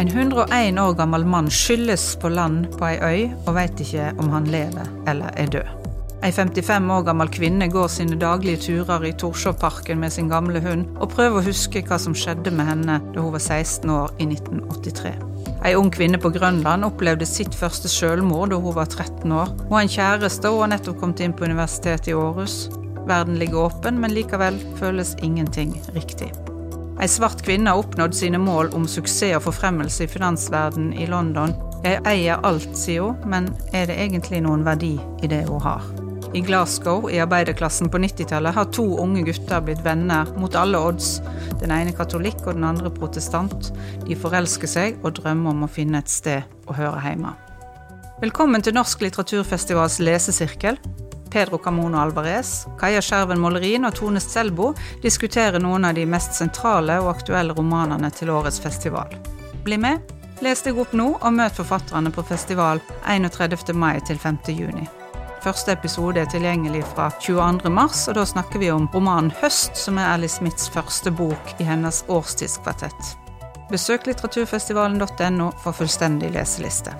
En 101 år gammel mann skylles på land på ei øy og veit ikke om han lever eller er død. Ei 55 år gammel kvinne går sine daglige turer i Torshovparken med sin gamle hund, og prøver å huske hva som skjedde med henne da hun var 16 år i 1983. Ei ung kvinne på Grønland opplevde sitt første selvmord da hun var 13 år. Hun har en kjæreste og har nettopp kommet inn på universitetet i Århus. Verden ligger åpen, men likevel føles ingenting riktig. Ei svart kvinne har oppnådd sine mål om suksess og forfremmelse i finansverdenen i London. Jeg eier alt, sier hun, men er det egentlig noen verdi i det hun har? I Glasgow, i arbeiderklassen på 90-tallet, har to unge gutter blitt venner mot alle odds. Den ene katolikk og den andre protestant. De forelsker seg og drømmer om å finne et sted å høre hjemme. Velkommen til Norsk litteraturfestivals lesesirkel. Pedro Camono Alvarez, Kaja Skjerven Målerin og Tone Selbo diskuterer noen av de mest sentrale og aktuelle romanene til årets festival. Bli med, les deg opp nå og møt forfatterne på festival 31. mai til 5. juni. Første episode er tilgjengelig fra 22. mars, og da snakker vi om romanen 'Høst', som er Alice Smiths første bok i hennes årstidskvartett. Besøk litteraturfestivalen.no for fullstendig leseliste.